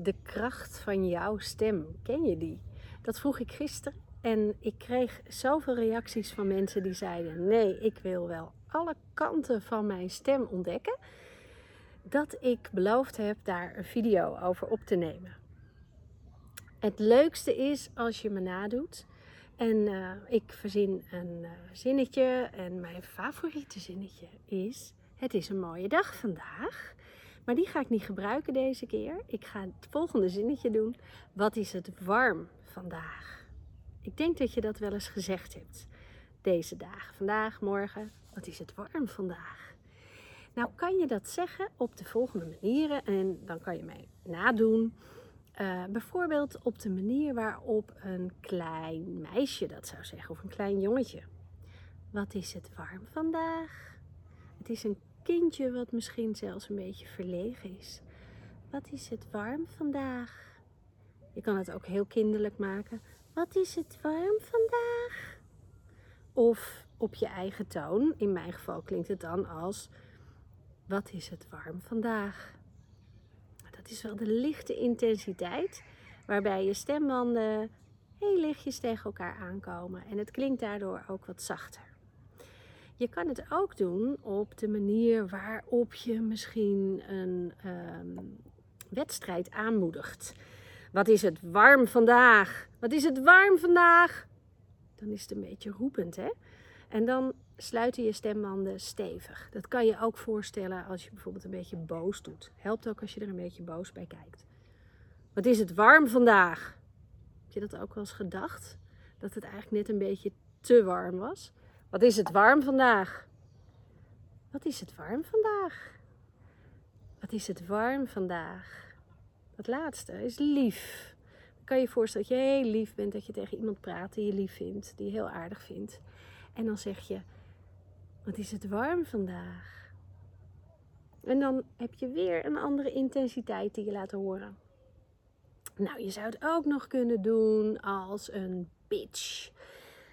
De kracht van jouw stem, ken je die? Dat vroeg ik gisteren en ik kreeg zoveel reacties van mensen die zeiden: Nee, ik wil wel alle kanten van mijn stem ontdekken. Dat ik beloofd heb daar een video over op te nemen. Het leukste is als je me nadoet. En uh, ik verzin een uh, zinnetje. En mijn favoriete zinnetje is: Het is een mooie dag vandaag. Maar die ga ik niet gebruiken deze keer. Ik ga het volgende zinnetje doen. Wat is het warm vandaag? Ik denk dat je dat wel eens gezegd hebt. Deze dagen. Vandaag, morgen. Wat is het warm vandaag? Nou kan je dat zeggen op de volgende manieren. En dan kan je mij nadoen. Uh, bijvoorbeeld op de manier waarop een klein meisje dat zou zeggen. Of een klein jongetje. Wat is het warm vandaag? Is een kindje wat misschien zelfs een beetje verlegen is. Wat is het warm vandaag? Je kan het ook heel kinderlijk maken. Wat is het warm vandaag? Of op je eigen toon. In mijn geval klinkt het dan als: Wat is het warm vandaag? Dat is wel de lichte intensiteit waarbij je stembanden heel lichtjes tegen elkaar aankomen. En het klinkt daardoor ook wat zachter. Je kan het ook doen op de manier waarop je misschien een um, wedstrijd aanmoedigt. Wat is het warm vandaag? Wat is het warm vandaag? Dan is het een beetje roepend, hè? En dan sluiten je stembanden stevig. Dat kan je ook voorstellen als je bijvoorbeeld een beetje boos doet. Helpt ook als je er een beetje boos bij kijkt. Wat is het warm vandaag? Heb je dat ook wel eens gedacht? Dat het eigenlijk net een beetje te warm was? Wat is het warm vandaag? Wat is het warm vandaag? Wat is het warm vandaag? Dat laatste is lief. Kan je je voorstellen dat je heel lief bent, dat je tegen iemand praat die je lief vindt, die je heel aardig vindt. En dan zeg je: Wat is het warm vandaag? En dan heb je weer een andere intensiteit die je laat horen. Nou, je zou het ook nog kunnen doen als een bitch.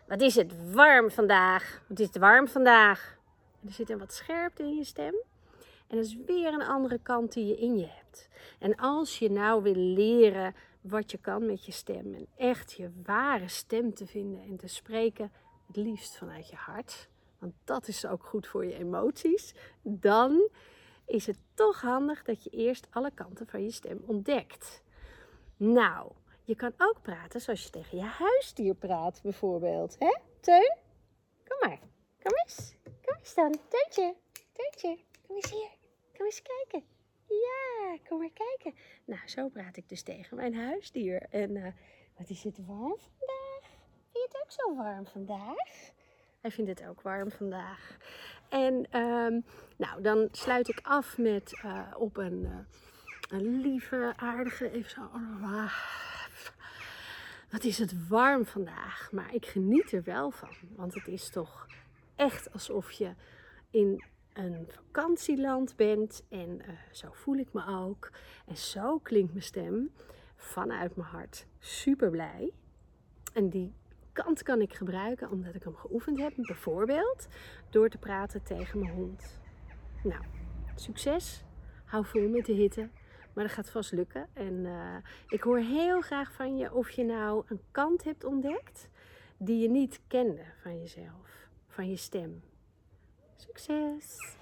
Wat is het warm vandaag? Wat is het warm vandaag? Er zit een wat scherpte in je stem. En dat is weer een andere kant die je in je hebt. En als je nou wil leren wat je kan met je stem en echt je ware stem te vinden en te spreken, het liefst vanuit je hart, want dat is ook goed voor je emoties, dan is het toch handig dat je eerst alle kanten van je stem ontdekt. Nou, je kan ook praten zoals je tegen je huisdier praat, bijvoorbeeld. Hè, Teun? Kom maar. Kom eens. Kom eens dan. Teuntje. Teuntje. Kom eens hier. Kom eens kijken. Ja, kom maar kijken. Nou, zo praat ik dus tegen mijn huisdier. En uh, wat is het warm vandaag? Vind je het ook zo warm vandaag? Hij vindt het ook warm vandaag. En um, nou, dan sluit ik af met uh, op een, uh, een lieve, aardige, even zo. Wat is het warm vandaag, maar ik geniet er wel van. Want het is toch echt alsof je in een vakantieland bent. En uh, zo voel ik me ook. En zo klinkt mijn stem vanuit mijn hart. Super blij. En die kant kan ik gebruiken omdat ik hem geoefend heb. Bijvoorbeeld door te praten tegen mijn hond. Nou, succes. Hou vol met de hitte. Maar dat gaat vast lukken. En uh, ik hoor heel graag van je of je nou een kant hebt ontdekt die je niet kende van jezelf, van je stem. Succes!